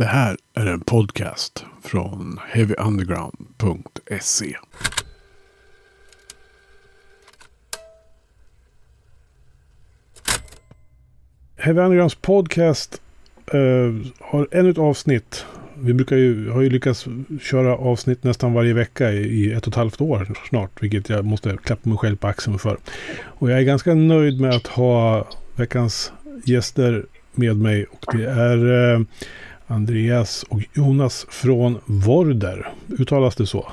Det här är en podcast från heavyunderground.se. Heavy Undergrounds podcast eh, har ännu ett avsnitt. Vi brukar ju, har ju lyckats köra avsnitt nästan varje vecka i, i ett och ett halvt år snart. Vilket jag måste klappa mig själv på axeln för. Och jag är ganska nöjd med att ha veckans gäster med mig. Och det är eh, Andreas och Jonas från Vorder. Uttalas det så?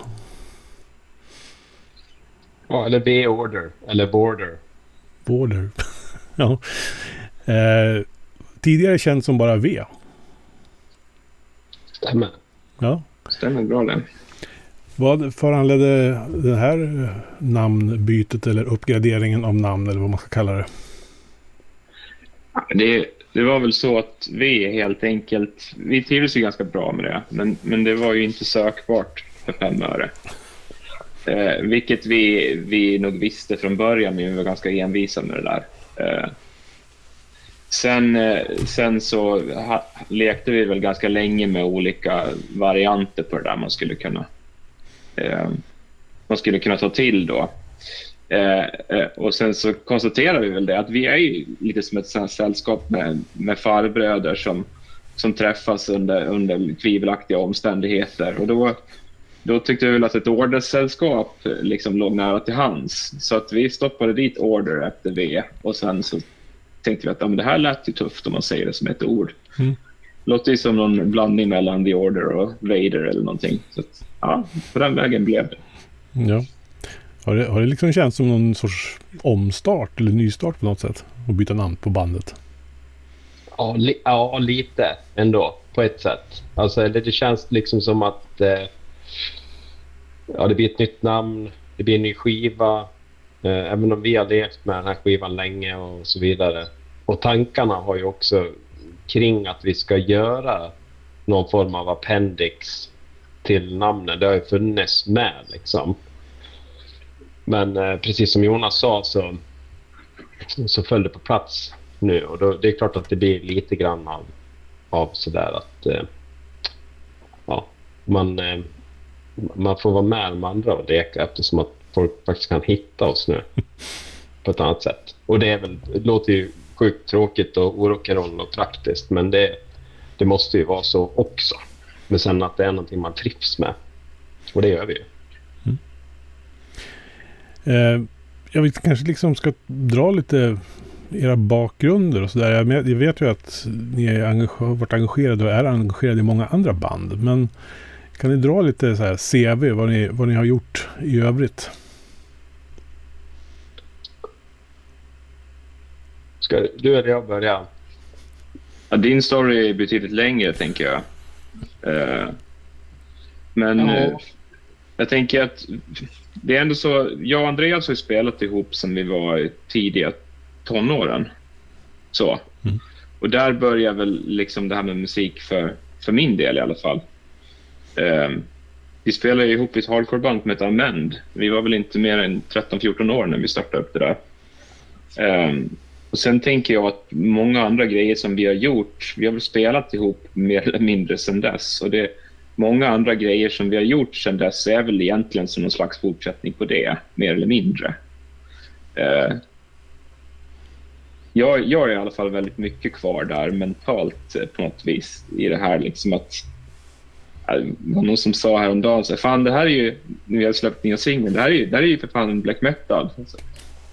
Ja, eller B-order. Eller border. Border. ja. Eh, tidigare känd som bara V. Stämmer. Ja. Stämmer bra det. Vad föranledde det här namnbytet eller uppgraderingen av namn eller vad man ska kalla det? Det, det var väl så att vi helt enkelt, vi trivdes ju ganska bra med det, men, men det var ju inte sökbart för fem öre. Eh, vilket vi, vi nog visste från början, men vi var ganska envisa med det där. Eh, sen, eh, sen så ha, lekte vi väl ganska länge med olika varianter på det där man skulle kunna, eh, man skulle kunna ta till då. Eh, eh, och sen så konstaterar vi väl det att vi är ju lite som ett sällskap med, med farbröder som, som träffas under, under tvivelaktiga omständigheter. Och då, då tyckte vi väl att ett ordersällskap liksom låg nära till hands. Så att vi stoppade dit order efter V och sen så tänkte vi att ja, men det här lät ju tufft om man säger det som ett ord. Mm. Låter ju som någon blandning mellan The Order och Vader eller någonting. Så att, ja, på den vägen blev det. Ja. Har det, har det liksom känts som någon sorts omstart eller nystart på något sätt? Att byta namn på bandet? Ja, li ja lite ändå på ett sätt. Alltså, det, det känns liksom som att eh, ja, det blir ett nytt namn, det blir en ny skiva. Eh, även om vi har levt med den här skivan länge och så vidare. Och tankarna har ju också kring att vi ska göra någon form av appendix till namnet. Det har ju funnits med liksom. Men eh, precis som Jonas sa så, så föll det på plats nu och då, det är klart att det blir lite grann av, av sådär att eh, ja, man, eh, man får vara med de andra och leka eftersom att folk faktiskt kan hitta oss nu på ett annat sätt. Och det, är väl, det låter ju sjukt tråkigt och orock'n'roll och praktiskt men det, det måste ju vara så också. Men sen att det är någonting man trivs med. Och det gör vi ju. Eh, jag vet, kanske liksom ska dra lite era bakgrunder och sådär. Jag, jag vet ju att ni är har varit engagerade och är engagerade i många andra band. Men kan ni dra lite så här CV, vad ni, vad ni har gjort i övrigt? Ska du eller jag börja? Ja, din story är betydligt längre, tänker jag. Uh, men ja. Jag tänker att det är ändå så, jag och Andreas har spelat ihop sen vi var i tidiga tonåren. Så. Mm. Och där börjar väl liksom det här med musik för, för min del i alla fall. Um, vi spelade ihop i ett hardcoreband som heter Amend. Vi var väl inte mer än 13-14 år när vi startade upp det där. Um, och Sen tänker jag att många andra grejer som vi har gjort, vi har väl spelat ihop mer eller mindre sen dess. Och det, många andra grejer som vi har gjort sedan dess är väl egentligen som någon slags fortsättning på det, mer eller mindre. Uh, jag, jag är i alla fall väldigt mycket kvar där mentalt eh, på något vis i det här liksom att eh, det var någon som sa häromdagen så fan det här är ju, Nu har släppt nya singeln, det här är ju, det här är ju för fan black metal.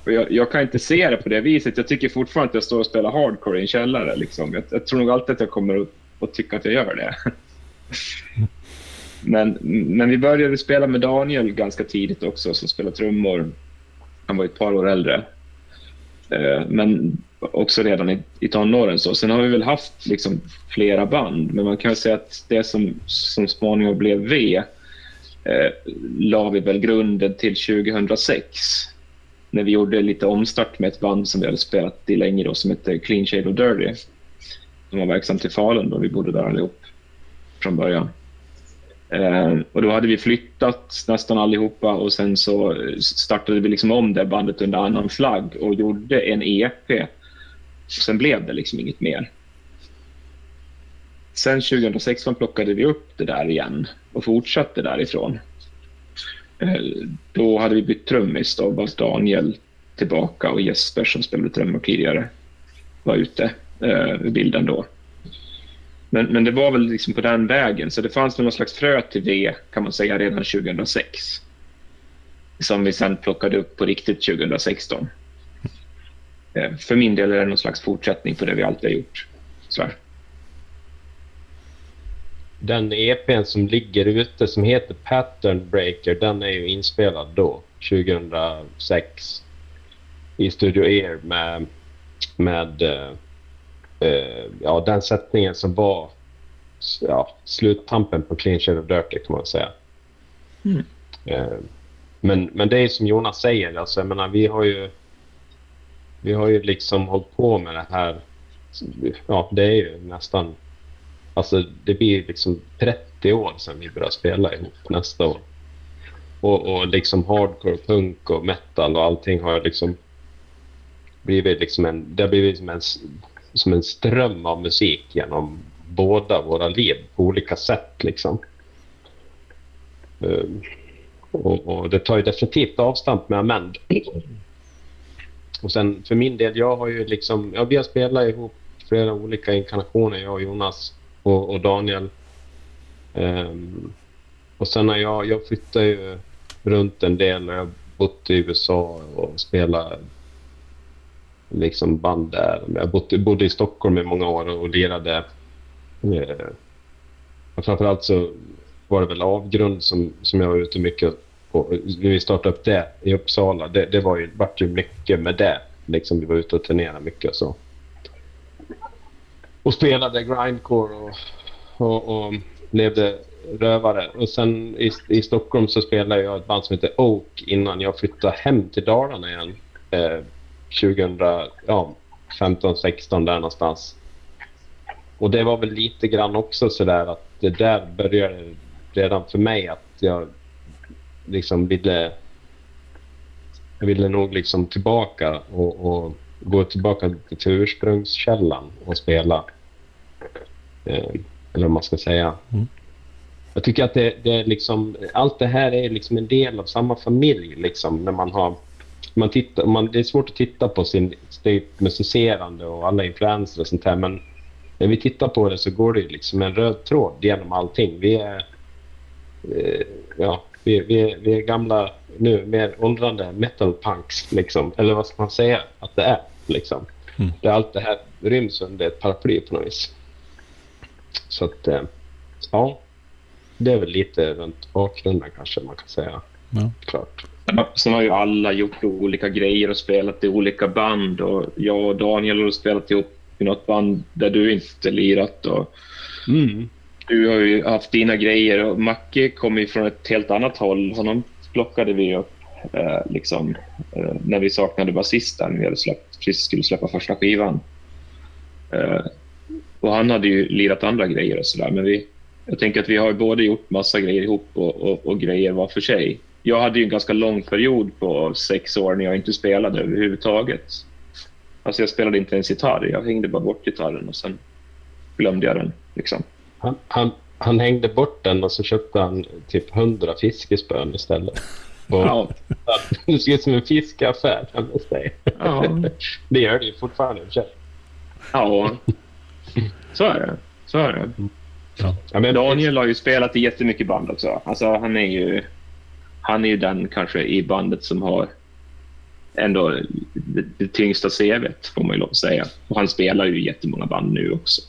Och jag, jag, kan inte se det på det viset. Jag tycker fortfarande att jag står och spelar hardcore i en källare. Liksom. Jag, jag tror nog alltid att jag kommer att, att tycka att jag gör det. Men, men vi började spela med Daniel ganska tidigt också, som spelar trummor. Han var ett par år äldre. Eh, men också redan i, i tonåren. Så. Sen har vi väl haft liksom flera band, men man kan säga att det som, som småningom blev V eh, la vi väl grunden till 2006 när vi gjorde lite omstart med ett band som vi hade spelat i länge då, som hette Clean Shade of Dirty. De var verksamt i Falun då vi bodde där allihop från början. Eh, och då hade vi flyttat nästan allihopa och sen så startade vi liksom om det bandet under annan flagg och gjorde en EP. Och sen blev det liksom inget mer. sen 2016 plockade vi upp det där igen och fortsatte därifrån. Eh, då hade vi bytt trummis. Då var Daniel tillbaka och Jesper som spelade trummor tidigare var ute ur i bilden då. Men, men det var väl liksom på den vägen, så det fanns någon slags frö till det kan man säga redan 2006. Som vi sen plockade upp på riktigt 2016. Eh, för min del är det någon slags fortsättning på det vi alltid har gjort. Så här. Den EPn som ligger ute som heter Pattern Breaker, den är ju inspelad då, 2006 i Studio Air med, med eh, uh, ja, den sättningen som var ja, sluttampen på Clean Share of Dirty kan man säga. Mm. Uh, men, men det är som Jonas säger, alltså, jag menar, vi har ju vi har ju liksom hållit på med det här. Ja, det är ju nästan... Alltså det blir liksom 30 år sedan vi började spela ihop nästa år. Och, och liksom hardcore, punk och metal och allting har liksom blivit liksom en... Det har blivit som en, som en ström av musik genom båda våra liv på olika sätt liksom. Ehm, och, och, det tar ju definitivt avstamp med Amend. Och sen för min del, jag har ju liksom, ja, vi har spelat ihop flera olika inkarnationer, jag och Jonas och, och Daniel. Um, och sen har jag, jag flyttade ju runt en del och jag har bott i USA och spelat liksom band där. Jag bodde, bodde i Stockholm i många år och lirade. Eh, och framförallt så var det väl Avgrund som, som jag var ute mycket och när vi startade upp det i Uppsala, det, det var ju, vart ju mycket med det. Liksom vi var ute och turnerade mycket och så. Och spelade grindcore och, och, och levde rövare. Och sen i, i Stockholm så spelade jag ett band som heter Oak innan jag flyttade hem till Dalarna igen. Eh, 2015, 16 där någonstans. Och det var väl lite grann också sådär att det där började redan för mig att jag liksom ville... Jag ville nog liksom tillbaka och, och gå tillbaka till ursprungskällan och spela. Eh, eller vad man ska säga. Mm. Jag tycker att det, det, är liksom, allt det här är liksom en del av samma familj. Liksom, när man har, man tittar, man, det är svårt att titta på sin, musicerande och alla influenser och sånt här. Men när vi tittar på det så går det liksom en röd tråd genom allting. Vi är, eh, ja, vi, vi, vi är gamla, nu mer åldrande metalpunks, liksom. Eller vad ska man säga att det är, liksom. Mm. Det, allt det här ryms under ett paraply på något vis. Så att, eh, ja. Det är väl lite runt bakgrunden kanske man kan säga. Ja. Klart. Sen har ju alla gjort olika grejer och spelat i olika band. Och jag och Daniel har spelat ihop i något band där du inte lirat. Och mm. Du har ju haft dina grejer och Macke kommer ju från ett helt annat håll. Honom plockade vi upp eh, liksom, eh, när vi saknade basisten. Vi hade släppt, precis skulle släppa första skivan. Eh, och han hade ju lirat andra grejer och sådär. Men vi, jag tänker att vi har både gjort massa grejer ihop och, och, och, grejer var för sig. Jag hade ju en ganska lång period på sex år när jag inte spelade överhuvudtaget. Alltså jag spelade inte ens gitarr. Jag hängde bara bort gitarren och sen glömde jag den. Liksom. Han, han, han hängde bort den och så köpte han typ hundra fiskespön istället. ja. Det ser ut som en fiskaffär, kan man säga. Ja. Det gör det ju fortfarande i och för sig. Ja, så är det. Så är det. Ja. Ja, men Daniel har ju spelat i jättemycket band också. Alltså, han, är ju, han är ju den kanske i bandet som har ändå det, det tyngsta CVt, får man ju lov att säga. Och han spelar ju jättemånga band nu också.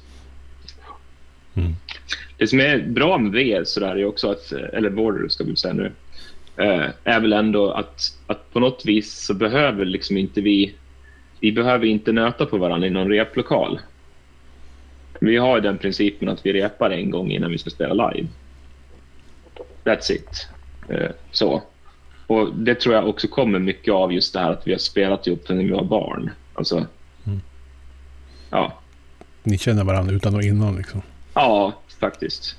Mm. Det som är bra med VR är också att, eller Border ska vi säga nu, eh, är väl ändå att, att på något vis så behöver liksom inte vi, vi behöver inte nöta på varandra i någon replokal. Vi har den principen att vi repar en gång innan vi ska spela live. That's it. Eh, så. Och Det tror jag också kommer mycket av just det här att vi har spelat ihop när vi var barn. Alltså, mm. ja. Ni känner varandra utan och innan liksom? Ja, faktiskt.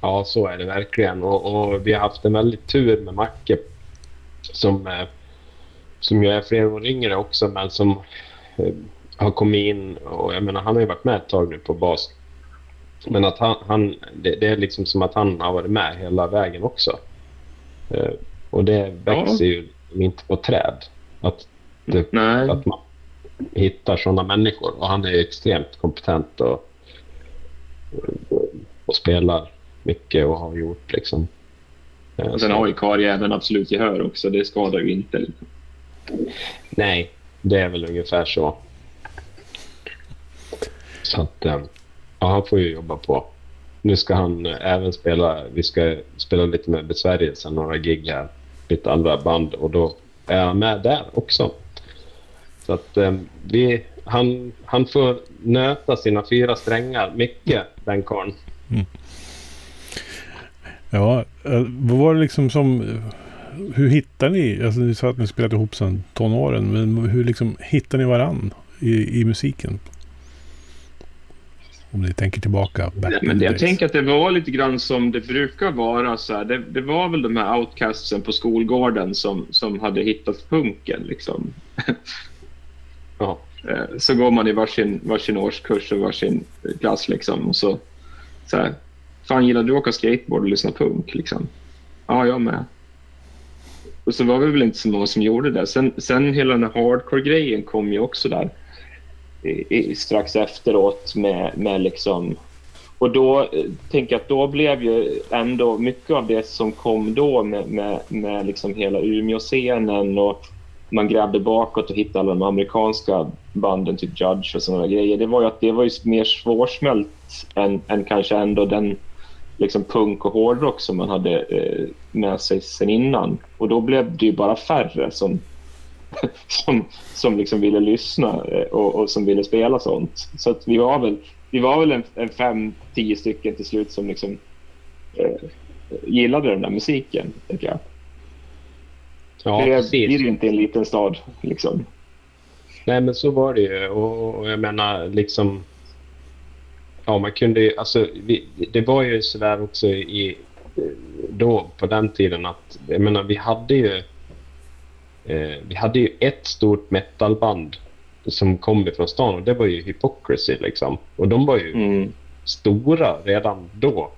Ja, så är det verkligen. Och, och vi har haft en väldigt tur med Macke som, eh, som ju är flera år yngre också, men som eh, har kommit in och jag menar, han har ju varit med ett tag nu på bas. Men att han, han det, det, är liksom som att han har varit med hela vägen också. Eh, och det växer ja. ju inte på träd. Att, det, att man hittar sådana människor. Och han är extremt kompetent och, och spelar mycket och har gjort liksom. Eh, och sen har ju karriären absolut gehör också. Det skadar ju inte. Nej, det är väl ungefär så. Så att, eh, ja, han får ju jobba på. Nu ska han eh, även spela, vi ska spela lite med Besvärjelsen, några gig här, lite andra band och då är han med där också. Så att ehm, vi, han, han får nöta sina fyra strängar mycket, den karln. Mm. Ja, eh, vad var det liksom som hur hittar ni, alltså ni sa att ni spelat ihop sedan tonåren, men hur liksom hittar ni varann i, i musiken? Om ni tänker tillbaka. Nej, men jag tänker att det var lite grann som det brukar vara. Så här. Det, det var väl de här outcastsen på skolgården som, som hade hittat punken. Liksom. ja. Eh, så går man i varsin, varsin årskurs och varsin klass. Liksom, och så, så här, Fan, gillar du att åka skateboard och lyssna punk? Liksom? Ja, jag med. Och så var vi väl inte så många som gjorde det. Sen, sen hela den här hardcore-grejen kom ju också där strax efteråt med, med liksom... Och då eh, tänker jag att då blev ju ändå mycket av det som kom då med, med, med liksom hela Umeå-scenen och man grävde bakåt och hittade alla de amerikanska banden, typ Judge och sådana grejer. Det var ju att det var ju mer svårsmält än, än kanske ändå den liksom punk och hårdrock som man hade eh, med sig sen innan. Och då blev det ju bara färre som, som, som liksom ville lyssna eh, och, och, som ville spela sånt. Så att vi var väl, vi var väl en, en fem, tio stycken till slut som liksom, eh, gillade den där musiken, tycker jag. Ja, det precis. blir ju inte en liten stad. Liksom. Nej, men så var det ju. Och, och jag menar, liksom ja, man kunde ju, alltså, vi, det var ju sådär också i, då på den tiden att, jag menar, vi hade ju, eh, vi hade ju ett stort metalband som kom ifrån stan och det var ju Hypocrisy liksom. Och de var ju mm. stora redan då.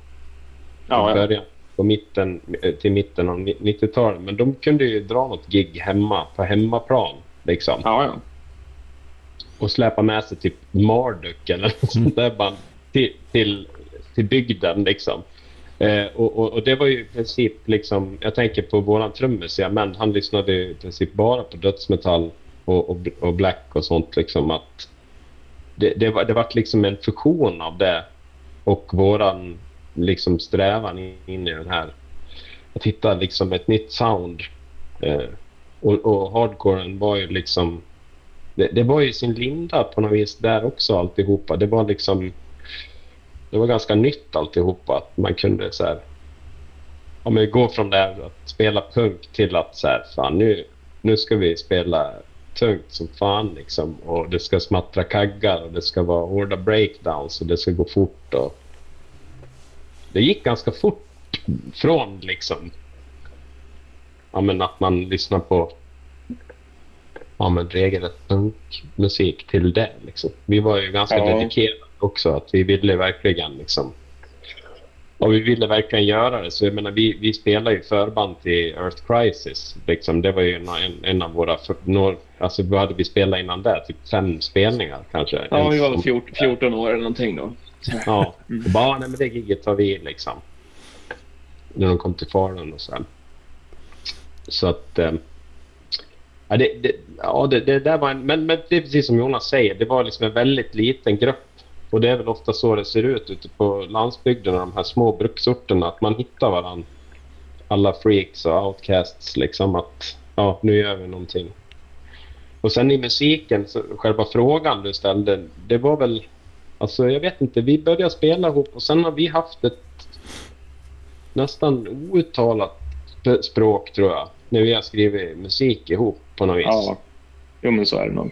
Ja, början, på mitten, till mitten av 90-talet. Men de kunde ju dra något gig hemma, på hemmaplan. Liksom. Ja, ja. Och släpa med sig typ Marduk eller något sånt där band till, till, till bygden liksom. Eh, och, och, och, det var ju i princip liksom, jag tänker på våran trummis, ja, men han lyssnade i princip bara på dödsmetall och, och, och black och sånt liksom att det, det, var, det var liksom en fusion av det och våran liksom strävan in i den här att hitta liksom ett nytt sound. Eh, och, och hardcoren var ju liksom det, det, var ju sin linda på något vis där också alltihopa. Det var liksom det var ganska nytt alltihopa. Att man kunde så här, om vi går från det här att spela punk till att så här, fan nu, nu ska vi spela tungt som fan liksom. Och det ska smattra kaggar och det ska vara hårda breakdowns och det ska gå fort. Och... Det gick ganska fort från liksom ja, men att man lyssnar på ja, men regelrätt punkmusik till det. Liksom. Vi var ju ganska ja. dedikerade också. Att vi ville verkligen liksom... Och vi ville verkligen göra det. Så jag menar, vi, vi spelar ju förband till Earth Crisis. Liksom, det var ju en, en av våra... För, alltså, vad hade vi spelat innan det? Typ fem spelningar kanske? Ja, vi var 14, 14 år eller någonting då. Ja, mm. och bara nej, men det giget tar vi liksom. När de kom till Falun och sen. Så att... Ja, det, det, ja det, det, där var en, men, men det är precis som Jonas säger, det var liksom en väldigt liten grupp och det är väl ofta så det ser ut ute på landsbygden och de här små bruksorterna. Att man hittar varandra. Alla freaks och outcasts liksom att ja, nu gör vi någonting. Och sen i musiken, så själva frågan du ställde, det var väl... Alltså jag vet inte, vi började spela ihop och sen har vi haft ett nästan outtalat språk tror jag. När vi har skrivit musik ihop på något vis. Ja, jo men så är det nog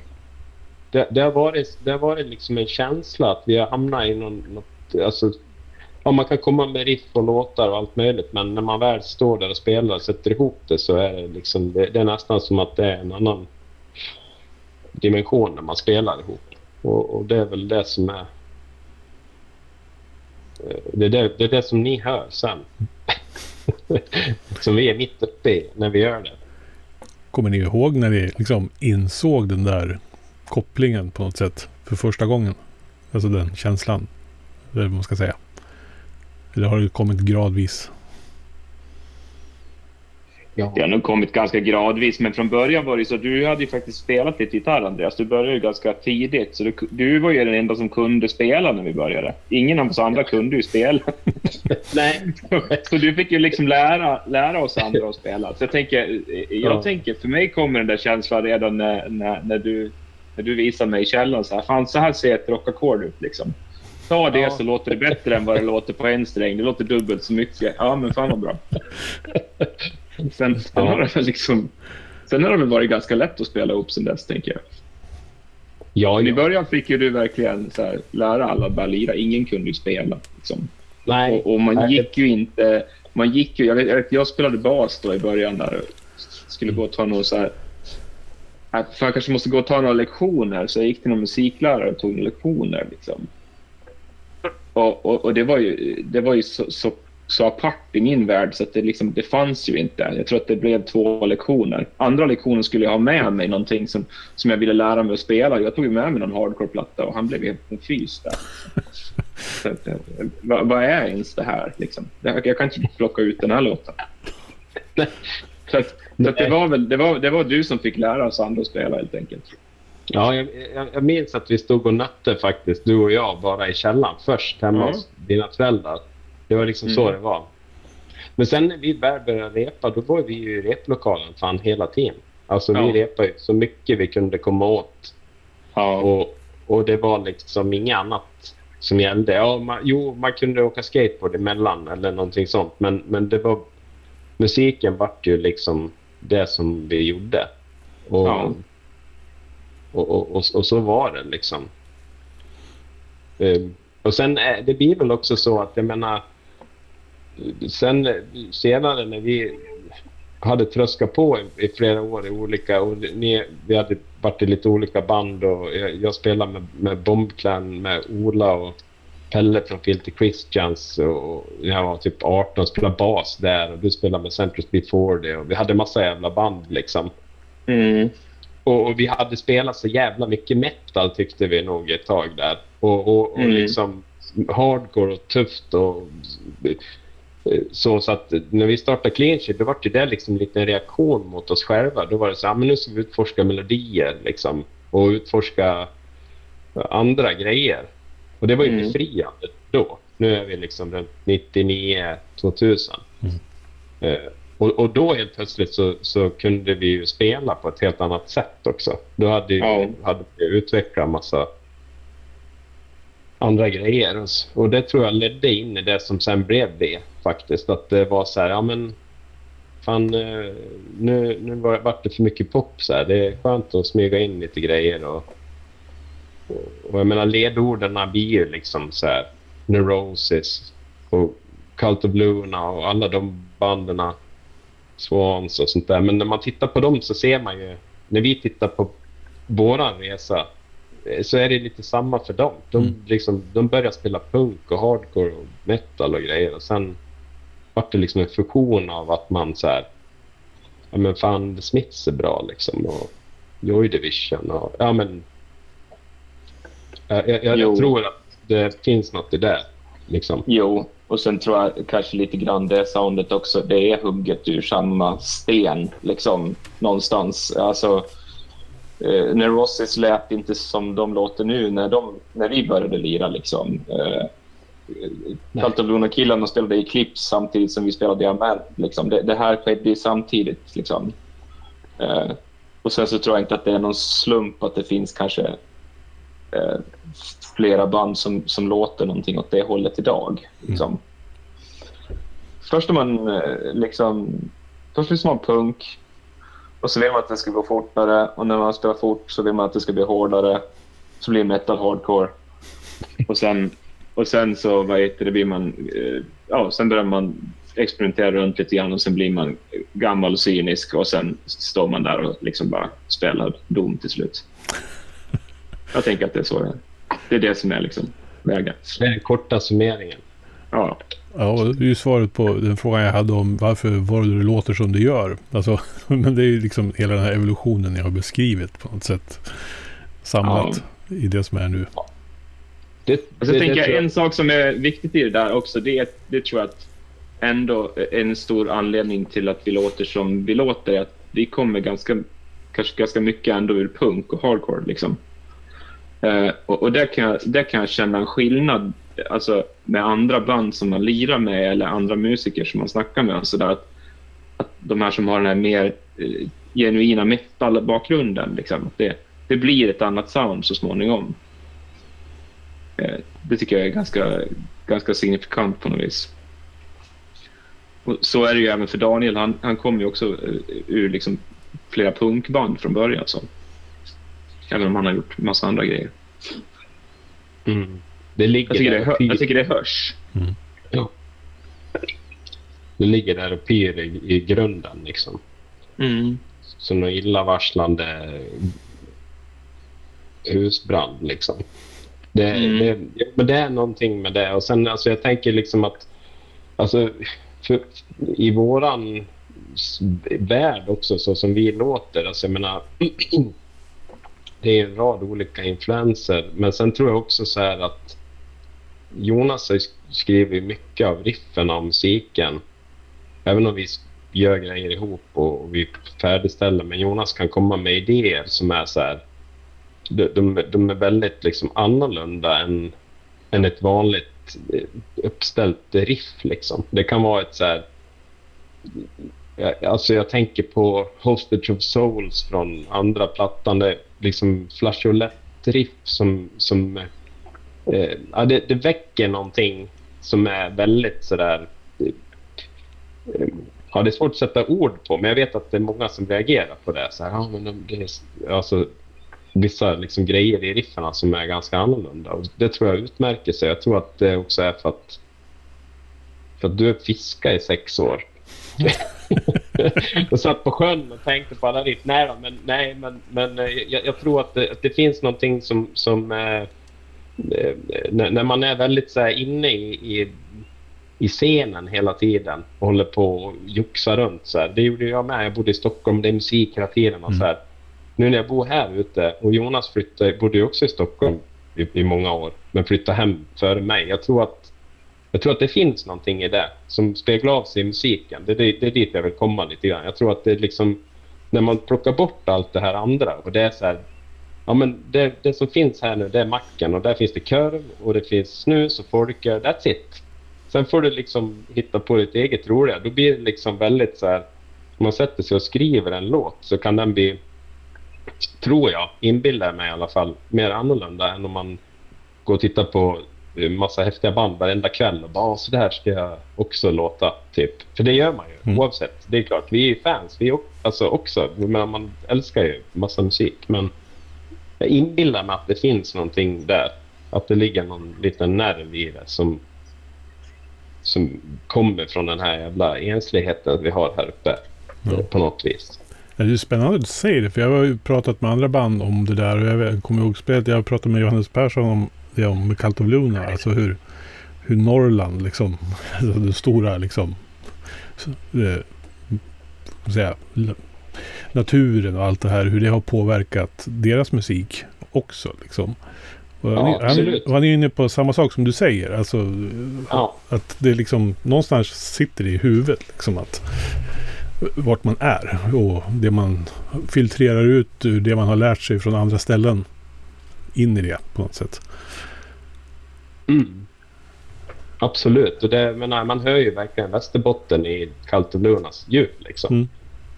det, det, har varit, det har varit liksom en känsla att vi har hamnat i någon, något, alltså, ja, man kan komma med riff och låtar och allt möjligt men när man väl står där och spelar och sätter ihop det så är det, liksom, det, det är nästan som att det är en annan dimension när man spelar ihop. Och, och det är väl det som är eh, det är det, det är det som ni hör sen. som vi är mitt uppe i när vi gör det. Kommer ni ihåg när ni liksom insåg den där kopplingen på något sätt för första gången? Alltså den känslan. Eller vad man ska säga. Eller har det kommit gradvis? Ja. Det har nog kommit ganska gradvis, men från början var det så att du hade ju faktiskt spelat lite gitarr, Andreas. Du började ju ganska tidigt, så du, du var ju den enda som kunde spela när vi började. Ingen av oss andra kunde ju spela. Nej. så du fick ju liksom lära, lära oss andra att spela. Så jag tänker, jag ja. tänker, för mig kommer den där känslan redan när, när, när, du, när du visar mig i källaren så här. Fan, så här ser ett rockackord ut liksom. Ta det ja. så låter det bättre än vad det låter på en sträng. Det låter dubbelt så mycket. Ja, men fan vad bra. Sen, sen, ja. har det liksom, sen har det väl varit ganska lätt att spela ihop sen dess, tänker jag. Ja, ja. I början fick ju du verkligen så här, lära alla att bara lira. Ingen kunde ju spela. Liksom. Nej. Och, och man gick ju inte... Man gick ju, jag, vet, jag spelade bas då i början där. Skulle gå och ta någon så här... För jag kanske måste gå och ta några lektioner, så jag gick till någon musiklärare och tog några lektioner. Liksom. Och, och, och, det var ju, det var ju så, så så apart i min värld så att det, liksom, det fanns ju inte. Jag tror att det blev två lektioner. Andra lektionen skulle jag ha med mig någonting som, som jag ville lära mig att spela. Jag tog med mig någon hardcore-platta och han blev helt konfys där. Så, eh, vad, vad, är ens det här? Liksom? Jag kan inte plocka ut den här låten. Så, att, så att det, var väl, det, var, det var du som fick lära oss andra att spela helt enkelt. Ja, jag, jag, minns att vi stod och nötte faktiskt, du och jag, bara i källaren först hemma mm. hos dina föräldrar. Det var liksom mm. så det var. Men sen när vi började repa, då var vi ju i replokalen fan hela tiden. Alltså ja. vi repade så mycket vi kunde komma åt. Ja. Och, och det var liksom inget annat som gällde. Ja, man, jo, man kunde åka skateboard emellan eller någonting sånt. Men, men det var... Musiken vart ju liksom det som vi gjorde. Och, ja. och, och, och, och, så var det liksom. Um, och sen, det blir väl också så att jag menar sen senare när vi hade tröskat på i, i flera år i olika... Och ni, vi hade varit i lite olika band och jag, jag spelade med, med Bombclan med Ola och Pelle från Filter Christians och jag var typ 18 och spelade bas där och du spelade med Central Speed 40 och vi hade massa jävla band liksom. Mm. Och, och, vi hade spelat så jävla mycket metal tyckte vi nog ett tag där. Och, och, och mm. liksom hardcore och tufft och så, så att när vi startade Cleanship då var det där liksom lite en reaktion mot oss själva. Då var det så här, men nu ska vi utforska melodier liksom, och utforska andra grejer. Och det var ju mm. befriande då. Nu är vi liksom runt 99, 2000. Mm. Eh, och, och, då helt plötsligt så, så, kunde vi ju spela på ett helt annat sätt också. Då hade, ja. hade vi utvecklat massa andra grejer. Och det tror jag ledde in i det som sen blev det faktiskt. Att det var så här, ja men fan eh, nu, nu vart det för mycket pop så här. Det är skönt att smyga in lite grejer och, och, jag menar ledorden blir ju liksom så här Neurosis och Cult of Luna och alla de banden Swans och sånt där. Men när man tittar på dem så ser man ju, när vi tittar på våran resa Eh, så är det lite samma för dem. De, mm. liksom, de börjar spela punk och hardcore och metal och grejer och sen vart det liksom en fusion av att man så här, ja men fan Smiths är bra liksom och Joy Division och ja men jag, jag, jag tror att det finns något i det liksom. Jo, och sen tror jag kanske lite grann det soundet också, det är hugget ur samma sten liksom någonstans. Alltså eh, Neurosis lät inte som de låter nu när, de, när vi började lira. Liksom. Eh, Cult of Luna-killarna spelade i Clips samtidigt som vi spelade i. Liksom. Det, det, här skedde samtidigt. Liksom. Eh, och sen så tror jag inte att det är någon slump att det finns kanske eh, flera band som, som låter någonting åt det hållet idag. Liksom. Mm. Först är man eh, liksom... Först lyssnar man punk, och så vill man att det ska gå fortare och när man spelar fort så vill man att det ska bli hårdare. Så blir metal hardcore. Och sen, och sen så vad heter det, blir man... Eh, ja, sen börjar man experimentera runt lite grann och sen blir man gammal och cynisk och sen står man där och liksom bara spelar dom till slut. Jag tänker att det är så det är. Det är det som är liksom vägen. Det är den korta summeringen. ja. Ja, det är ju svaret på den frågan jag hade om varför Voldor låter som det gör. Alltså, men det är ju liksom hela den här evolutionen jag har beskrivit på något sätt. Samlat i det som är nu. Det, Alltså, det, jag tänker det tror jag- en sak som är viktigt i det där också, det, är- det tror jag att ändå en stor anledning till att vi låter som vi låter är att vi kommer ganska, kanske ganska mycket ändå ur punk och hardcore. Liksom. Eh, och och där, kan jag, där kan jag känna en skillnad alltså, med andra band som man lirar med eller andra musiker som man snackar med. Så där, att, att de här som har den här mer eh, genuina metal-bakgrunden, liksom, det, det blir ett annat sound så småningom. Eh, Det tycker jag är ganska, ganska signifikant på något vis. Och så är det ju även för Daniel. Han, han kommer ju också eh, ur liksom flera punkband från början. Så. Även om han har gjort massa andra grejer. Mm. Det ligger Jag tycker det, där hö- och pyr. jag tycker det hörs. Ja. Det ligger där och pyr i, i grunden liksom. Som någon illavarslande husbrand liksom. Det, Mm. det, ja, men det är någonting med det. Och sen alltså jag tänker liksom att alltså, för, i våran värld också så som vi låter. Alltså jag menar, det är en rad olika influenser. Men sen tror jag också så här att Jonas har skrivit mycket av riffen av musiken. Även om vi gör grejer ihop och, vi färdigställer. Men Jonas kan komma med idéer som är så här. De, de, de är väldigt liksom annorlunda än, än ett vanligt eh, uppställt riff. Liksom. Det kan vara ett så här... Jag, alltså jag tänker på Hostage of Souls från andra plattan. Det är liksom lätt riff som, som eh, ja, det, det väcker någonting som är väldigt sådär... Eh, ja, det är svårt att sätta ord på, men jag vet att det är många som reagerar på det. Så här, ja, men det är, alltså, vissa liksom, grejer i riffarna som är ganska annorlunda. Och det tror jag utmärker sig. Jag tror att det också är för att, för att du är fiska i sex år. och satt på sjön och tänkte på alla. Nej, då, men, nej, men, men eh, jag, jag tror att det, att det finns någonting som... som eh, eh, när, när man är väldigt så här, inne i, i, i scenen hela tiden och håller på och joxar runt. Så här. Det gjorde jag med. Jag bodde i Stockholm. Det är musik hela tiden. Och så här. Nu när jag bor här ute och Jonas flyttade, bodde ju också i Stockholm i, i många år men flyttade hem före mig. Jag tror att jag tror att det finns någonting i det som speglar av sig i musiken. Det, det, det är dit jag vill komma lite grann. Jag tror att det är liksom när man plockar bort allt det här andra och det är så här Ja men det, det som finns här nu det är macken och där finns det korv och det finns snus och folköl. That's it. Sen får du liksom hitta på ditt eget roliga. Då blir det liksom väldigt så här. Om man sätter sig och skriver en låt så kan den bli, tror jag, inbillar jag mig i alla fall, mer annorlunda än om man går och tittar på massa häftiga band varenda kväll och bara "Ah, så där ska jag också låta. Typ. För det gör man ju Mm. oavsett. Det är klart, vi är fans. Vi alltså också, men man älskar ju massa musik. Men jag inbillar mig att det finns någonting där. Att det ligger någon liten nerv i det som, som kommer från den här jävla ensligheten vi har här uppe. Eh, På något vis. Det är spännande att du säger det, för jag har ju pratat med andra band om det där. Och jag kommer ihåg spelet, jag har pratat med Johannes Persson om det om Cult of Luna. Alltså hur, hur Norrland, liksom, alltså det stora liksom, så, eh, säga, naturen och allt det här, hur det har påverkat deras musik också. Liksom. Ja, han, absolut. han är inne på samma sak som du säger. Alltså, Ja, att det liksom någonstans sitter i huvudet. Liksom att vart man är och det man filtrerar ut ur det man har lärt sig från andra ställen in i det på något sätt. Mm. absolut. Och det, men nej, man hör ju verkligen Västerbotten i Kaltelunas djup. Liksom. Mm.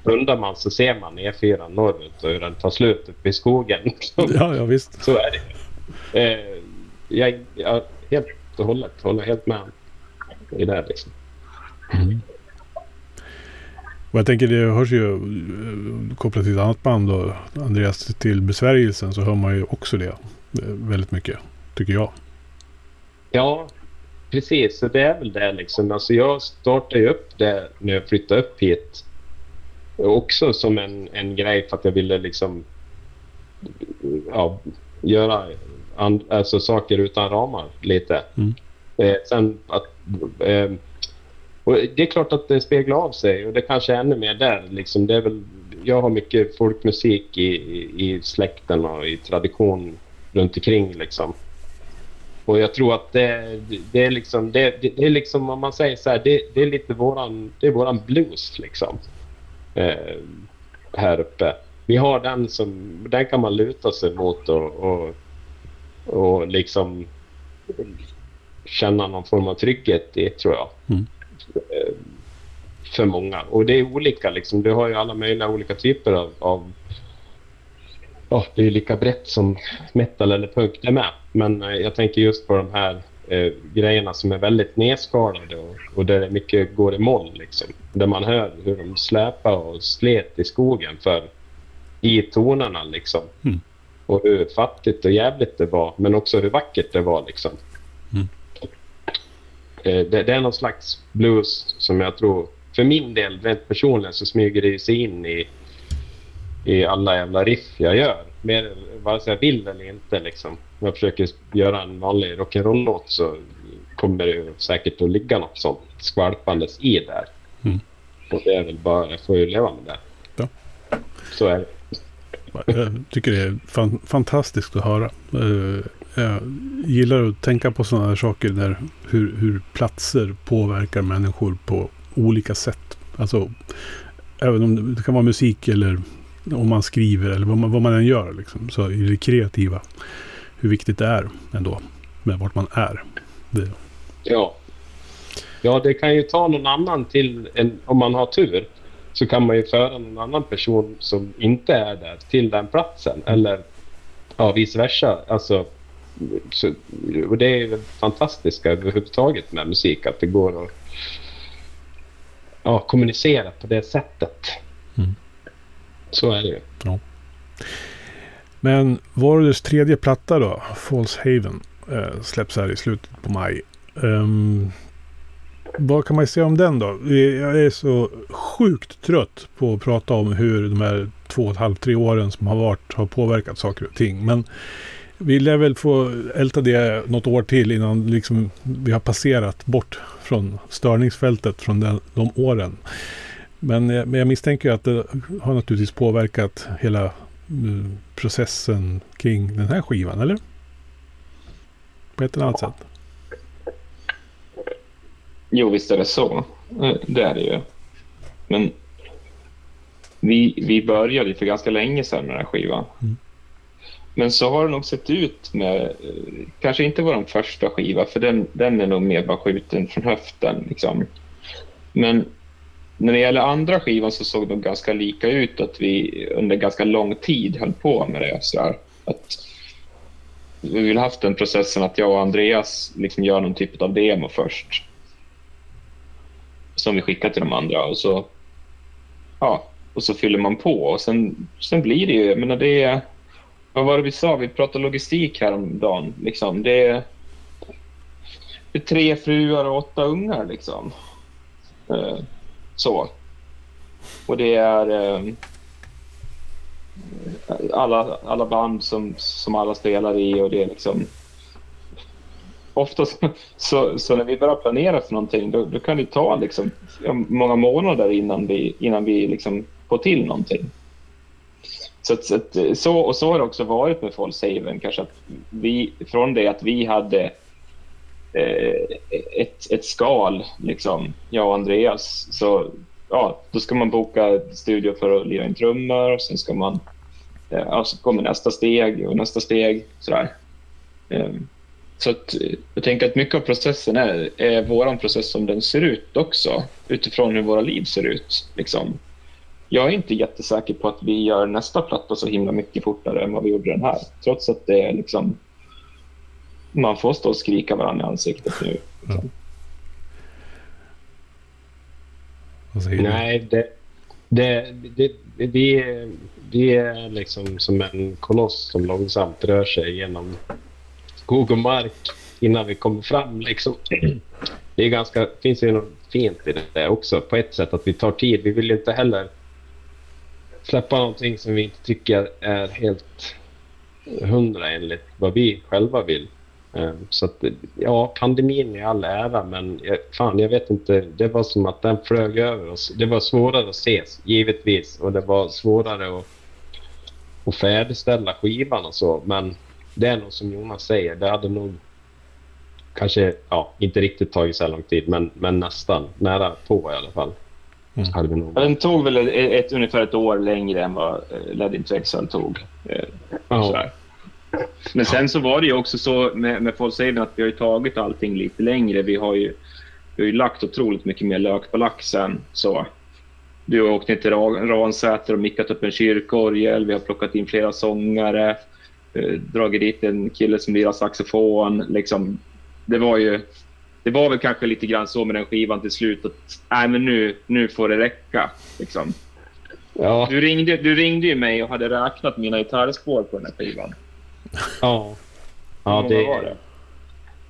Undrar man så ser man E4 norrut och hur den tar slut uppe i skogen. Ja, ja visst. Så är det. Eh, jag, jag helt och hållet håller helt med i det. här, Liksom. Och jag tänker det hörs ju eh, kopplat till ett annat band då, Andreas till besvärjelsen så hör man ju också det eh, väldigt mycket. Tycker jag. Ja, precis. Så det är väl det liksom. Alltså jag startade ju upp det när jag flyttade upp hit. Också som en, en grej för att jag ville liksom ja, göra and, alltså saker utan ramar lite. Mm. Eh, sen att, eh, och det är klart att det speglar av sig och det kanske är ännu mer där. Liksom. Det är väl, jag har mycket folkmusik i, i, i släkten och i tradition runt omkring. Liksom. Och jag tror att det, det är liksom, det, det, är liksom om man säger så här, det, det, är lite våran, det är våran blues liksom. Eh, här uppe. Vi har den som, den kan man luta sig mot och, och, och liksom känna någon form av trygghet i tror jag. Mm. Eh, för många. Och det är olika liksom. Du har ju alla möjliga olika typer av, av ja, det är lika brett som metal eller punk det med. Men eh, jag tänker just på de här eh, grejerna som är väldigt nedskalade och, och där mycket går i moll. Liksom. Där man hör hur de släpar och slet i skogen för i tonerna. Liksom. Mm. Och hur fattigt och jävligt det var, men också hur vackert det var. Liksom. Mm. Eh, det, det, är någon slags blues som jag tror, för min del rent personligen så smyger det sig in i i alla jävla riff jag gör. Mer, vare sig jag vill eller inte. Liksom. Om jag försöker göra en vanlig rock'n'roll-låt så kommer det säkert att ligga något sånt skvalpandes i där. Mm. Och det är väl bara, jag får ju leva med det. Ja. Så är det. Jag tycker det är fan, fantastiskt att höra. Eh, jag gillar att tänka på sådana här saker där hur, hur platser påverkar människor på olika sätt. Alltså, även om det kan vara musik eller om man skriver eller vad man, vad man än gör. Liksom, så i det kreativa. Hur viktigt det är ändå med vart man är. Det. Ja. Ja, det kan ju ta någon annan till en, om man har tur. Så kan man ju föra någon annan person som inte är där till den platsen. Eller ja, vice versa. Alltså, så, och det är det fantastiska överhuvudtaget med musik. Att det går att ja, kommunicera på det sättet. Så är det ju. Ja. Men Warriors tredje platta då, False Haven, eh, släpps här i slutet på maj. Um, vad kan man säga om den då? Eh, jag är så sjukt trött på att prata om hur de här två och ett halvt, tre åren som har varit har påverkat saker och ting. Men vi lär väl få älta det något år till innan liksom vi har passerat bort från störningsfältet från den, de åren. Men, men jag misstänker att det har naturligtvis påverkat hela uh, processen kring den här skivan, eller? På ett eller annat sätt. Jo, visst är det så. Eh, det är det ju. Men vi, vi började för ganska länge sedan med den här skivan. Mm. Men så har det nog sett ut med, eh, kanske inte vår första skiva, för den, den är nog mer bara skjuten från höften. Liksom. Men när det gäller andra skivan så såg de ganska lika ut, att vi under ganska lång tid höll på med det. Så här, att vi vill haft den processen att jag och Andreas liksom gör någon typ av demo först. Som vi skickar till de andra och så, ja, och så fyller man på. Och sen, sen blir det ju, jag menar det är, vad var det vi sa? Vi pratade logistik häromdagen. Liksom. Det, är, det är tre fruar och åtta ungar. Liksom. Uh, så. Och det är eh, alla, alla band som, som alla spelar i och det är liksom oftast så, så när vi börjar planera för någonting då, då kan det ta liksom många månader innan vi, innan vi liksom får till någonting. Så, så, så, och så har det också varit med Fall Saven. Kanske att vi, från det att vi hade eh, ett, ett skal, liksom, jag och Andreas, så ja, då ska man boka studio för att lira in trummor och sen ska man, eh, ja, så kommer nästa steg och nästa steg. Sådär. Ehm, så att, jag tänker att mycket av processen är, är vår process som den ser ut också, utifrån hur våra liv ser ut. Liksom. Jag är inte jättesäker på att vi gör nästa platta så himla mycket fortare än vad vi gjorde den här, trots att det är liksom man får stå och skrika varandra i ansiktet nu. Liksom. Nej, det, det, det, vi, vi är liksom som en koloss som långsamt rör sig genom skog och mark innan vi kommer fram. Liksom. Det är ganska, finns ju något fint i det också på ett sätt att vi tar tid. Vi vill ju inte heller släppa någonting som vi inte tycker är helt hundra enligt vad vi själva vill. Eh, så att, ja, pandemin i all ära, men fan, jag vet inte. Det var som att den flög över oss. Det var svårare att ses, givetvis. Och det var svårare att, att färdigställa skivan och så. Men det är nog som Jonas säger, det hade nog kanske, ja, inte riktigt tagit så lång tid, men, men nästan. Nära på i alla fall. Mm. Hade vi nog. Ja, Den tog väl ett, ett, ungefär ett år längre än vad eh, Led Exile tog. Eh, Ja. Men sen så var det ju också så med, med False Haven att vi har ju tagit allting lite längre. Vi har ju, vi har ju lagt otroligt mycket mer lök på laxen. Så. Du har åkt ner till Ra- Ransäter och mickat upp en kyrkorgel. Vi har plockat in flera sångare. Eh, dragit dit en kille som lirar saxofon. Liksom, det var ju... Det var väl kanske lite grann så med den skivan till slut att nej, men nu, nu får det räcka. Liksom. Ja, Du, ringde, du ringde ju mig och hade räknat mina gitarrspår på den här skivan. Ja. Ja, det, var det?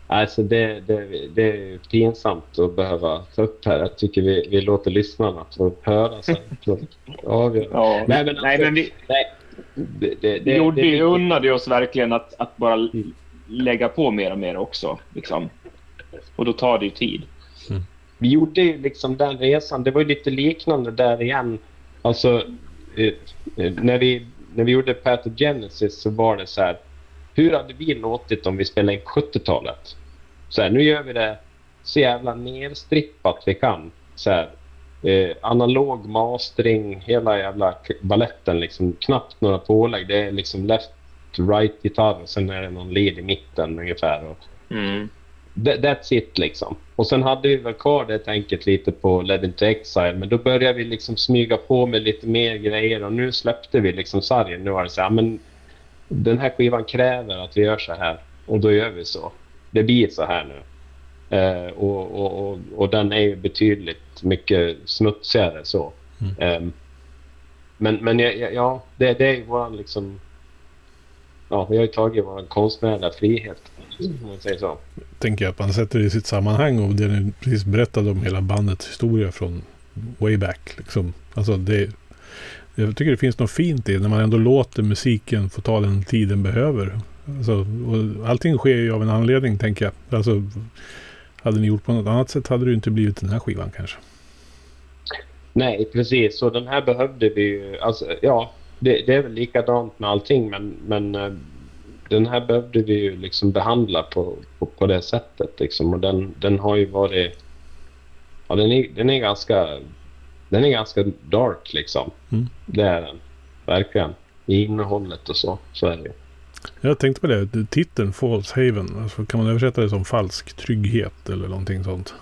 Alltså det, det, det är pinsamt att behöva ta upp här. Jag tycker vi, vi låter lyssnarna få höra sen. Så, ja. Nej, men, Nej, men vi, nej, det, det, vi gjorde, vi unnade oss verkligen att, att bara Mm. lägga på mer och mer också. Liksom. Och då tar det ju tid. vi gjorde ju liksom den resan. Det var ju lite liknande där igen. Alltså, eh, eh, när, vi, när vi gjorde Pathogenesis så var det så här. Hur hade vi låtit om vi spelade in 70-talet? Så här, nu gör vi det så jävla nerstrippat vi kan. Så här, eh, analog mastering, hela jävla balletten liksom. Knappt några pålägg. Det är liksom left, right gitarr och sen är det någon lead i mitten ungefär. Och, Mm. That- That's it liksom. Och sen hade vi väl kvar det tänket lite på Led Into Exile. Men då började vi liksom smyga på med lite mer grejer och nu släppte vi liksom sargen. Nu var det så här, men den här skivan kräver att vi gör så här och då gör vi så. Det blir så här nu. Eh, och, och, och, och den är ju betydligt mycket smutsigare så. Ehm, men men ja, ja, det, det är våran liksom... Ja, vi har ju tagit vår konstnärliga frihet. Om man säger så. Tänker jag att man sätter det i sitt sammanhang och det ni precis berättade om hela bandets historia från way back. Liksom. Alltså det, jag tycker det finns något fint i när man ändå låter musiken få ta den tid den behöver. Alltså, och allting sker ju av en anledning tänker jag. Alltså, hade ni gjort på något annat sätt hade det ju inte blivit den här skivan kanske. Nej, precis. Så den här behövde vi ju... Alltså, ja, det, det är väl likadant med allting, men, men eh, den här behövde vi ju liksom behandla på, på, på det sättet. Liksom. Och den, den har ju varit... Ja, den är, den är ganska... Den är ganska dark liksom. Mm. Det är den. Verkligen. I innehållet och så. Så är det. Jag tänkte på det, titeln False Haven. Alltså, kan man översätta det som falsk trygghet eller någonting sånt?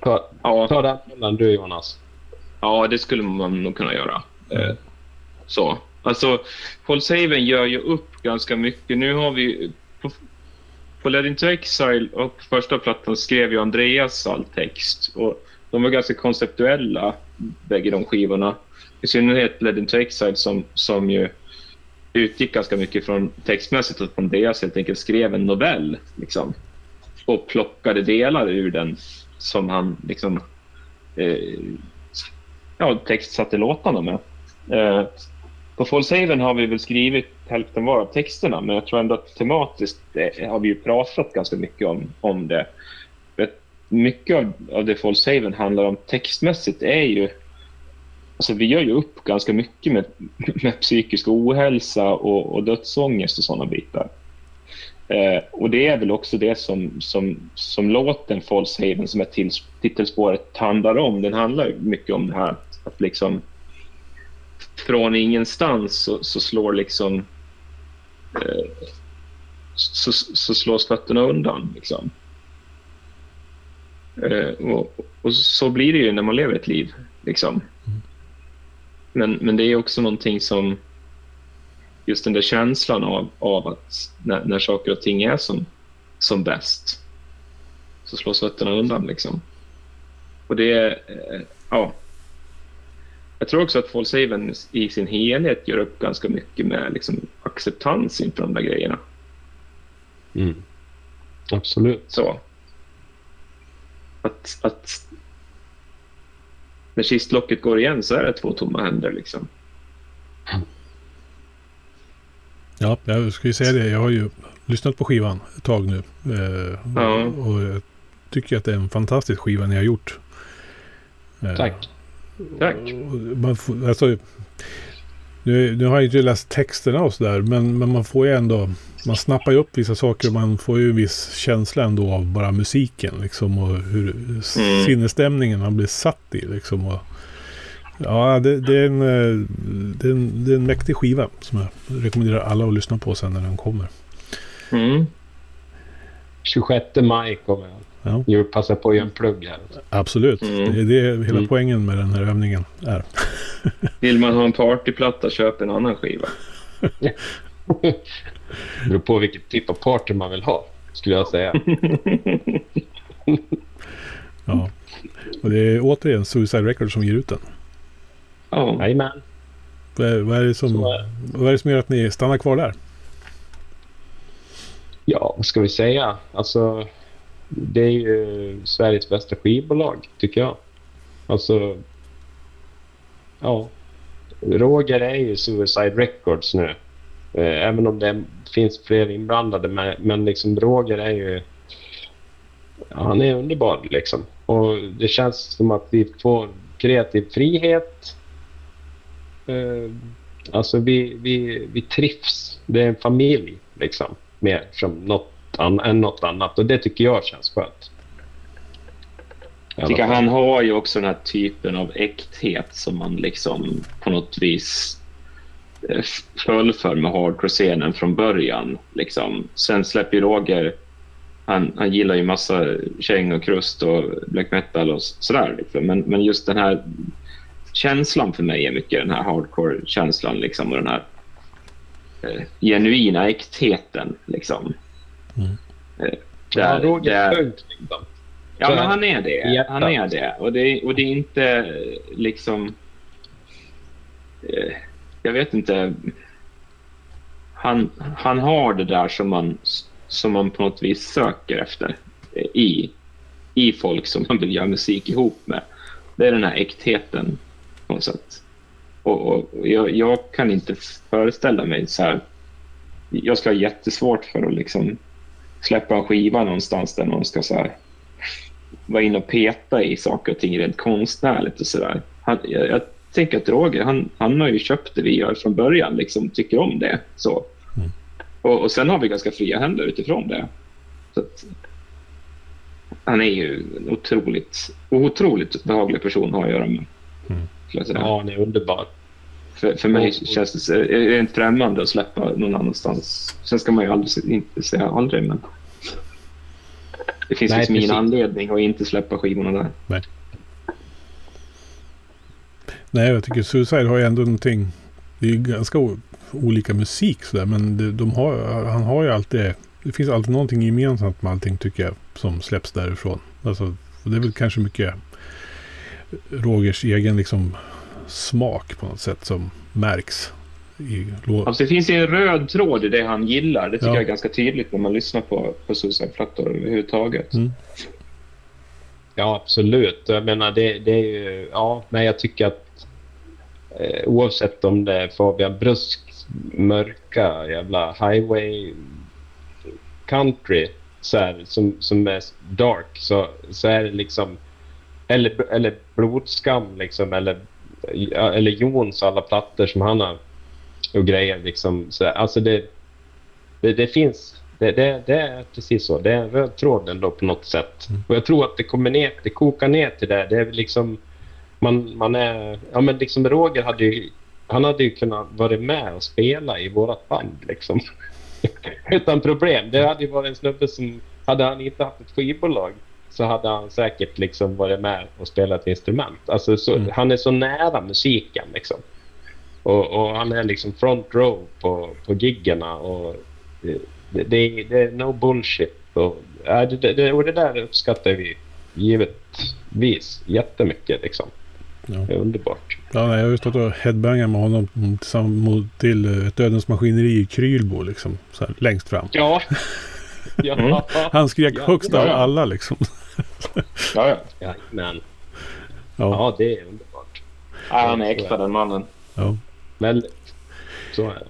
Ta, Ja, ta den mellan du Jonas. ja, det skulle man nog kunna göra. Eh, så. Alltså, Paul Saven gör ju upp ganska mycket. Nu har vi... På, på Led Into Exile och första plattan skrev ju Andreas all text. Och de var ganska konceptuella, bägge de skivorna. I synnerhet Led Into Exile som, som ju utgick ganska mycket från textmässigt att Andreas helt enkelt skrev en novell. Liksom, och plockade delar ur den som han liksom eh, ja, textsatte låtarna med. Eh, på False har vi väl skrivit hälften var av texterna, men jag tror ändå att tematiskt eh, har vi ju pratat ganska mycket om, om det. Mycket av, av det False Haven handlar om textmässigt är ju... Alltså vi gör ju upp ganska mycket med, med psykisk ohälsa och, och dödsångest och sådana bitar. Eh, och det är väl också det som, som, som låten False Haven, som är till, titelspåret, handlar om. Den handlar mycket om det här att liksom från ingenstans så, så slår liksom eh, så, så slås fötterna undan. Liksom. Eh, och, och så blir det ju när man lever ett liv. Liksom. Men, men det är också någonting som just den där känslan av, av att när, när saker och ting är som, som bäst så slås fötterna undan. Liksom. Och det är, eh, ja. Jag tror också att False Haven i sin helhet gör upp ganska mycket med liksom, acceptans inför de där grejerna. Mm. Absolut. Så. Att, att när kistlocket går igen så är det två tomma händer. Liksom. Ja, jag ska ju säga det. Jag har ju lyssnat på skivan ett tag nu. Eh, Ja. och, jag tycker att det är en fantastisk skiva ni har gjort. Eh, Tack. Tack. Man får, alltså, nu, nu har jag inte läst texterna och sådär, men, men man får ju ändå... Man snappar ju upp vissa saker och man får ju en viss känsla ändå av bara musiken liksom och hur Mm. sinnesstämningen man blir satt i liksom. Och, ja, det, det, är en, det, är en, det är en mäktig skiva som jag rekommenderar alla att lyssna på sen när den kommer. Mm. 26 maj kommer jag. Ja. Jag vill passa på att göra en plugg här. Absolut, Mm. det är det hela Mm. poängen med den här övningen är. Vill man ha en partyplatta, köp en annan skiva. Det beror på vilken typ av party man vill ha, skulle jag säga. Ja. Och det är återigen Suicide Records som ger ut den. Ja. Jajamän. Vad är, vad, är det som, är det. vad är det som gör att ni stannar kvar där? Ja, vad ska vi säga? Alltså, det är ju Sveriges bästa skivbolag, tycker jag. Alltså, ja. Roger är ju Suicide Records nu. Eh, även om det finns fler inblandade. Men, liksom Roger är ju... Han är underbar liksom. Och det känns som att vi får kreativ frihet. Eh, alltså vi, vi, vi trivs. Det är en familj liksom. Mer som något an- än något annat. Och det tycker jag känns skönt. Jag tycker han har ju också den här typen av äkthet som man liksom på något vis eh, föll för med hardcore-scenen från början. Liksom. Sen släpper ju Roger, han, han gillar ju massa käng och krust och black metal och sådär. Liksom. Men, men just den här känslan för mig är mycket den här hardcore-känslan liksom, och den här eh, genuina äktheten. Liksom. Mm. Eh, Ja, där- Roger där- är punkt liksom. Ja, men han är det. Han är det. Och det, och det är inte eh, liksom... Eh, jag vet inte. Han, han har det där som man, som man på något vis söker efter eh, i, i folk som man vill göra musik ihop med. Det är den här äktheten på något sätt. Och, och och jag, jag kan inte föreställa mig så här. Jag ska ha jättesvårt för att liksom släppa en skiva någonstans där någon ska så här vara inne och peta i saker och ting rent konstnärligt och sådär. Jag, jag tänker att Roger, han, han har ju köpt det vi gör från början, liksom tycker om det. Så. Mm. Och, och sen har vi ganska fria händer utifrån det. Att, han är ju en otroligt, otroligt behaglig person att ha att göra med. Mm. Ja, han är underbar. För, för mig känns det så- är det rent främmande att släppa någon annanstans. Sen ska man ju aldrig, inte säga aldrig, men det finns Nej, liksom ingen anledning att inte släppa skivorna där. Nej, jag tycker Suicide har ju ändå någonting. Det är ju ganska olika musik sådär. Men det, de har, han har ju alltid. Det finns alltid någonting gemensamt med allting tycker jag. Som släpps därifrån. Alltså, det är väl kanske mycket Rogers egen liksom smak på något sätt som märks. I Alltså det finns ju en röd tråd i det han gillar. Det tycker Ja. jag är ganska tydligt när man lyssnar på, på Suicide-plattor överhuvudtaget. Mm. Ja, absolut. Jag menar, det, det är ju... Ja, men jag tycker att eh, oavsett om det är Fabian Brusks mörka jävla highway country så här, som, som är dark så, så är det liksom... Eller, eller blodskam liksom, eller, eller Jons alla plattor som han har och grejer liksom. Så, alltså det, det, det finns... Det, det, det är precis så. Det är en röd tråd ändå på något sätt. Och jag tror att det kommer ner, det kokar ner till det. Det är liksom... Man, man är... Ja men liksom Roger hade ju... Han hade ju kunnat vara med och spela i vårat band liksom. Utan problem. Det hade ju varit en snubbe som... Hade han inte haft ett skivbolag så hade han säkert liksom varit med och spelat instrument. Alltså så, Mm. han är så nära musiken liksom. Och, och han är liksom front row på, på giggerna och det, det, det, det är no bullshit. Och, ja, det, det, och det där uppskattar vi givetvis jättemycket liksom. Ja. Det är underbart. Ja, nej, jag har ju stått och headbangat med honom tillsammans till eh, ett Dödens Maskineri i Krylbo liksom. Så här, längst fram. Ja. ja. Mm. Han skrek Ja, högst av ja. alla liksom. Ja, ja. ja men, Ja, ja, det är underbart. Ja, han är äkta den mannen. ja. Väldigt. Så är det.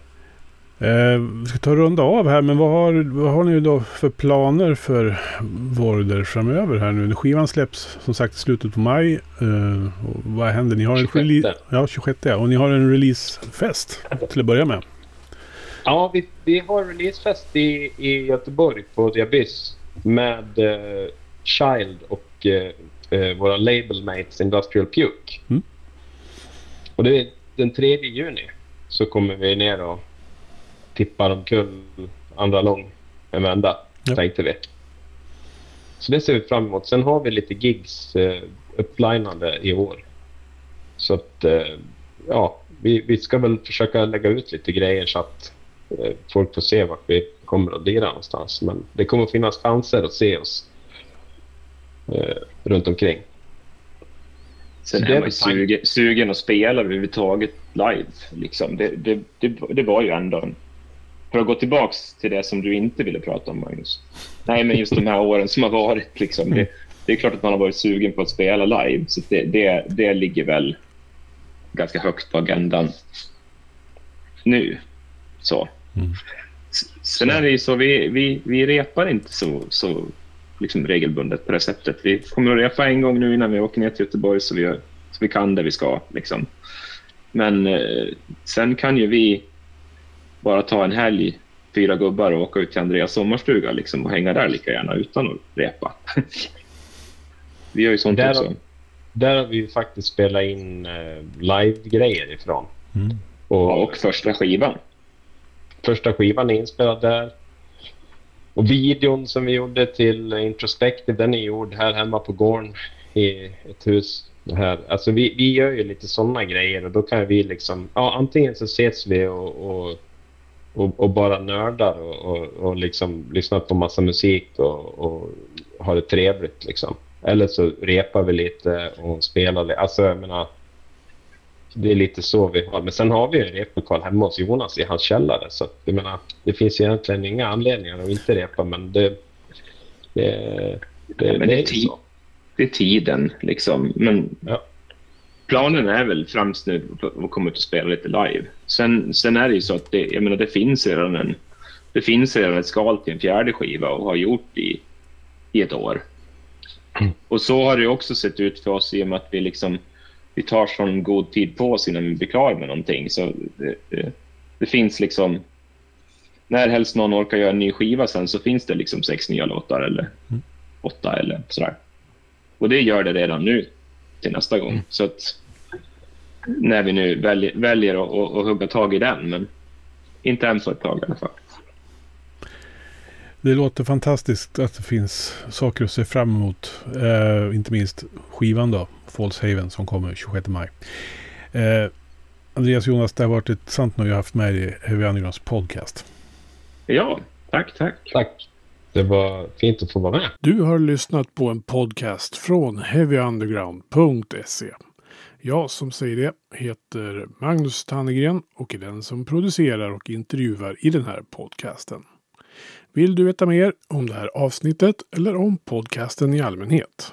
Eh, vi ska ta och runda av här, men vad har, vad har ni då för planer för Vorder framöver här nu? Skivan släpps som sagt i slutet på maj. Eh, vad händer? Ni har en 26. release... Ja, 26. ja. Och ni har en releasefest till att börja med. Ja, vi, vi har releasefest i, i Göteborg på The Abyss med eh, Child och eh, eh, våra labelmates Industrial Puke. Mm. Och det är den 3 juni så kommer vi ner och tippar omkull andra lång en vända, Ja. tänkte vi. Så det ser vi fram emot. Sen har vi lite gigs eh, upplinade i år. Så att, eh, ja, vi, vi ska väl försöka lägga ut lite grejer så att folk får se vart vi kommer att lira någonstans. Men det kommer att finnas chanser att se oss eh, runt omkring. Sen Så är det är man sugen, sugen att spela överhuvudtaget live. Liksom. Det, det, det, det var ju ändå en... För att gå tillbaks till det som du inte ville prata om, Magnus. Nej, men just de här åren som har varit. Liksom, det, det är klart att man har varit sugen på att spela live. Så det, det, det ligger väl ganska högt på agendan nu. Så. Mm. Sen är det ju så, vi, vi, vi repar inte så, så liksom regelbundet på det sättet. Vi kommer att repa en gång nu innan vi åker ner till Göteborg så vi, så vi kan det vi ska. Liksom. Men eh, sen kan ju vi bara ta en helg, fyra gubbar och åka ut till Andreas sommarstuga liksom, och hänga där lika gärna utan att repa. vi gör ju sånt Där- också. Där har vi ju faktiskt spelat in eh, live-grejer ifrån. Mm. Och, Och första skivan. Första skivan är inspelad där. Och videon som vi gjorde till Introspective, den är gjord här hemma på gården i ett hus. Det här. Alltså vi, vi gör ju lite sådana grejer och då kan vi liksom, ja antingen så ses vi och, och, och, och bara nördar och, och, och liksom lyssnar på massa musik och, och har det trevligt liksom. Eller så repar vi lite och spelar lite. Alltså jag menar, det är lite så vi har. Men sen har vi en replokal hemma hos Jonas i hans källare. Så att, jag menar, det finns egentligen inga anledningar att inte repa, men det, det, det, Ja, men det är ju så. Det är tiden, liksom. Men Ja. planen är väl främst nu att komma ut och spela lite live. Sen, sen är det ju så att det, jag menar, det finns redan en det finns redan ett skal till en fjärde skiva och har gjort i, i ett år. Mm. Och så har det också sett ut för oss i och med att vi liksom vi tar sån god tid på oss innan vi blir klar med någonting. Så det, det, det finns liksom när helst någon orkar göra en ny skiva sen så finns det liksom sex nya låtar eller Mm. åtta eller sådär. Och det gör det redan nu till nästa gång. Så att när vi nu väljer, väljer att, att, att hugga tag i den, men inte än på ett tag i alla fall. Det låter fantastiskt att det finns saker att se fram emot. Eh, inte minst skivan då, False Haven, som kommer 26 maj. Eh, Andreas Jonas, det har varit ett sant nöje att ha haft med dig i Heavy Undergrounds podcast. Ja, tack, tack. Tack. Det var fint att få vara med. Du har lyssnat på en podcast från heavyunderground.se. Jag som säger det heter Magnus Tannegren och är den som producerar och intervjuar i den här podcasten. Vill du veta mer om det här avsnittet eller om podcasten i allmänhet?